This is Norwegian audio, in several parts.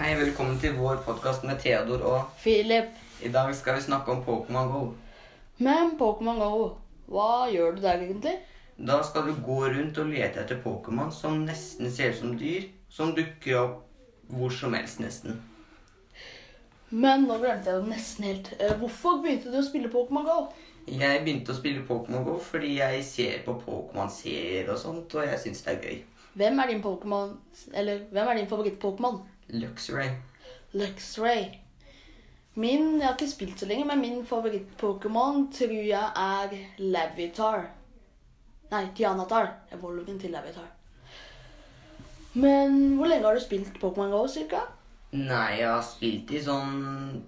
Hei, velkommen til vår podkast med Theodor og Philip. I dag skal vi snakke om Pokémon GO. Men Pokémon Go, hva gjør du der egentlig? Da skal du gå rundt og lete etter Pokémon som nesten ser ut som dyr, som dukker opp hvor som helst, nesten. Men nå glemte jeg det nesten helt. Eh, Hvorfor begynte du å spille Pokémon Go? Jeg begynte å spille Pokémon GO fordi jeg ser på Pokémon-serier og sånt, og jeg syns det er gøy. Hvem er din Pokémon Eller hvem er din favoritt-Pokémon? Luxray. Luxray. Min Jeg har ikke spilt så lenge, men min favoritt-Pokémon tror jeg er Lavitar. Nei, Tianatar. Evolven til Lavitar. Men hvor lenge har du spilt Pokémon Go, cirka? Nei, jeg har spilt i sånn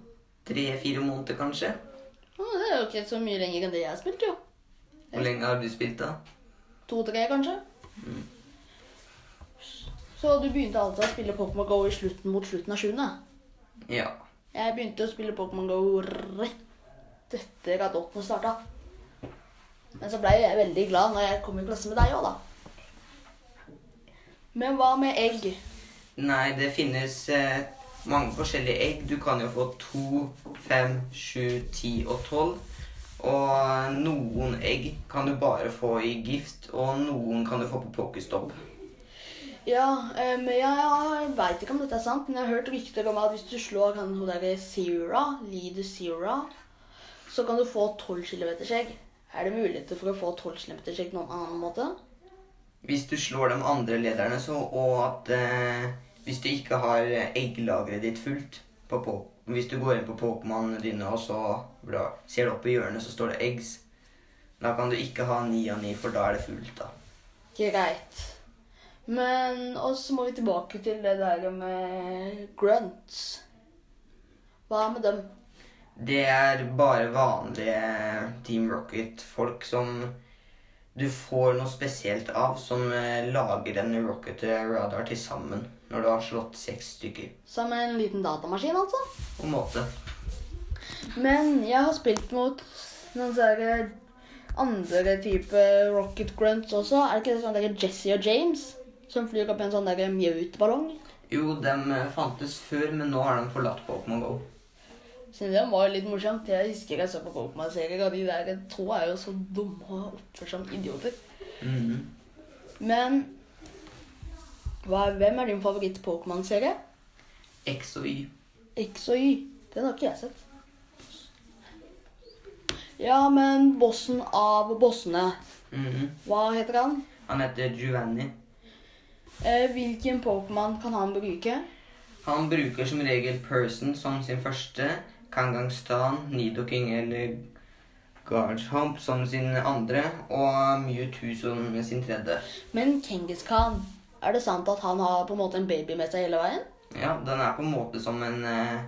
tre-fire måneder, kanskje. Det er jo ikke så mye lenger enn det jeg har spilt, jo. Hvor lenge har du spilt, da? To-tre, kanskje. Så du begynte altså å spille Pokémon Go i slutten mot slutten av sjuende? Ja. Jeg begynte å spille Pokémon Go rett etter at åttende starta. Men så ble jeg veldig glad når jeg kom i klasse med deg òg, da. Men hva med egg? Nei, det finnes eh, mange forskjellige egg. Du kan jo få to, fem, sju, ti og tolv. Og noen egg kan du bare få i gift, og noen kan du få på Pokéstop. Ja, um, men jeg, veit ikke om dette er sant, men jeg har hørt rykter om at hvis du slår han hun derre Zera, Leader Zera, så kan du få 12 km skjegg. Er det muligheter for å få 12 km egg noen annen måte? Hvis du slår de andre lederne, så, og at eh, hvis du ikke har egglageret ditt fullt på, på, Hvis du går inn på Pokémonene dine, og så bla, ser du opp i hjørnet, så står det eggs. Da kan du ikke ha ni av ni, for da er det fullt, da. Greit. Men og så må vi tilbake til det der med grunts. Hva er med dem? Det er bare vanlige Team Rocket-folk som du får noe spesielt av, som eh, lager en rocket radar til sammen når du har slått seks stykker. Som en liten datamaskin, altså? På en måte. Men jeg har spilt mot noen sånne andre type rocket grunts også. Er det ikke sånn der Jesse og James som flyr opp i en sånn der Mjøt-ballong? Jo, de eh, fantes før, men nå har de forlatt Pokémon GO. Så det var litt morsomt. Jeg husker jeg så på Pokémon-serier, og de der to er jo så dumme og oppfører seg som idioter. Mhm. Men hva, hvem er din favoritt-Pokémon-serie? X og Y. X og Y. Den har ikke jeg sett. Ja, men bossen av bossene. Mhm. Hva heter han? Han heter Giovanni. Eh, hvilken Pokémon kan han bruke? Han bruker som regel Person som sin første, Kangangstan, Nidoking eller Guardhump som sin andre, og Mewtwo som sin tredje. Men Genghis Khan, er det sant at han har på en måte en baby med seg hele veien? Ja, den er på en måte som en eh,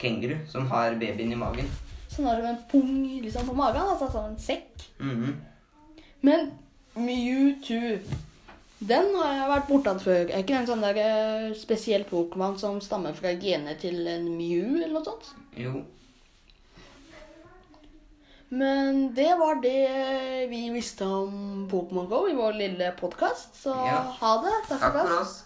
kenguru som har babyen i magen. Sånn har som en pung liksom på magen, altså som en sekk. Mhm. Men Mewtwo, den har jeg vært bortatt før. Er ikke det en sånn der eh, spesiell Pokémon som stammer fra genet til en Mew eller noe sånt? Jo. Men det var det vi visste om Pokémon GO i vår lille podkast. Så Ja. ha det. Takk Takk for for oss. oss.